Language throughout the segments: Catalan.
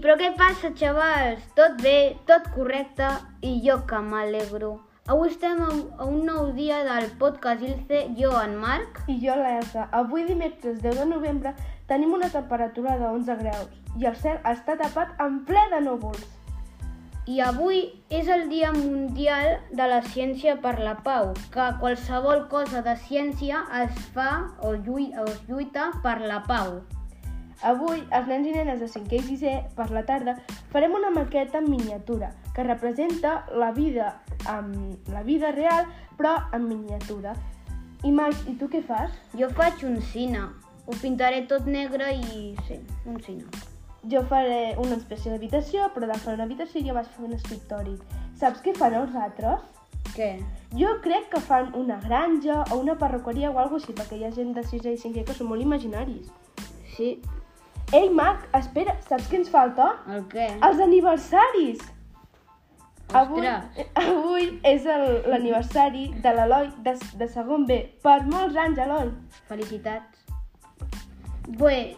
però què passa, xavals? Tot bé, tot correcte i jo que m'alegro. Avui estem a un- nou dia del podcast Ilce, jo, en Marc. I jo, l'Elsa. Avui, dimecres 10 de novembre, tenim una temperatura de 11 graus i el cel està tapat en ple de núvols. I avui és el Dia Mundial de la Ciència per la Pau, que qualsevol cosa de ciència es fa o, o es lluita per la pau. Avui, els nens i nenes de 5è i 6è, per la tarda, farem una maqueta en miniatura que representa la vida, um, la vida real, però en miniatura. I Max, i tu què fas? Jo faig un cine. Ho pintaré tot negre i... sí, un cine. Jo faré una espècie d'habitació, però de fer una habitació jo vaig fer un escriptori. Saps què fan els altres? Què? Jo crec que fan una granja o una perruqueria o alguna cosa així, perquè hi ha gent de 6è i 5è que són molt imaginaris. Sí, Ei, Marc, espera, saps què ens falta? el què? Els aniversaris! Avui, Ostres. avui és el- l'aniversari de l'Eloi de, de segon B. Per molts anys, Eloi! Felicitats. Bé,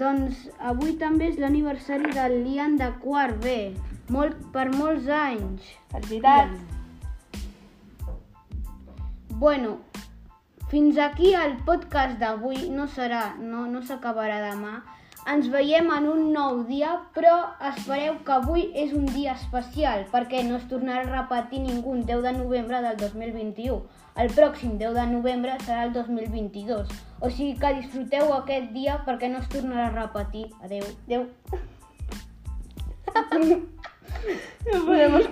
doncs avui també és l'aniversari del Lian de quart B. Molt, per molts anys. Felicitats! Bueno, fins aquí el podcast d'avui. No serà, no, no s'acabarà demà. Ens veiem en un nou dia, però espereu que avui és un dia especial, perquè no es tornarà a repetir ningú un 10 de novembre del 2021. El pròxim 10 de novembre serà el 2022. O sigui que disfruteu aquest dia perquè no es tornarà a repetir. Adeu. Adeu. No podem escoltar.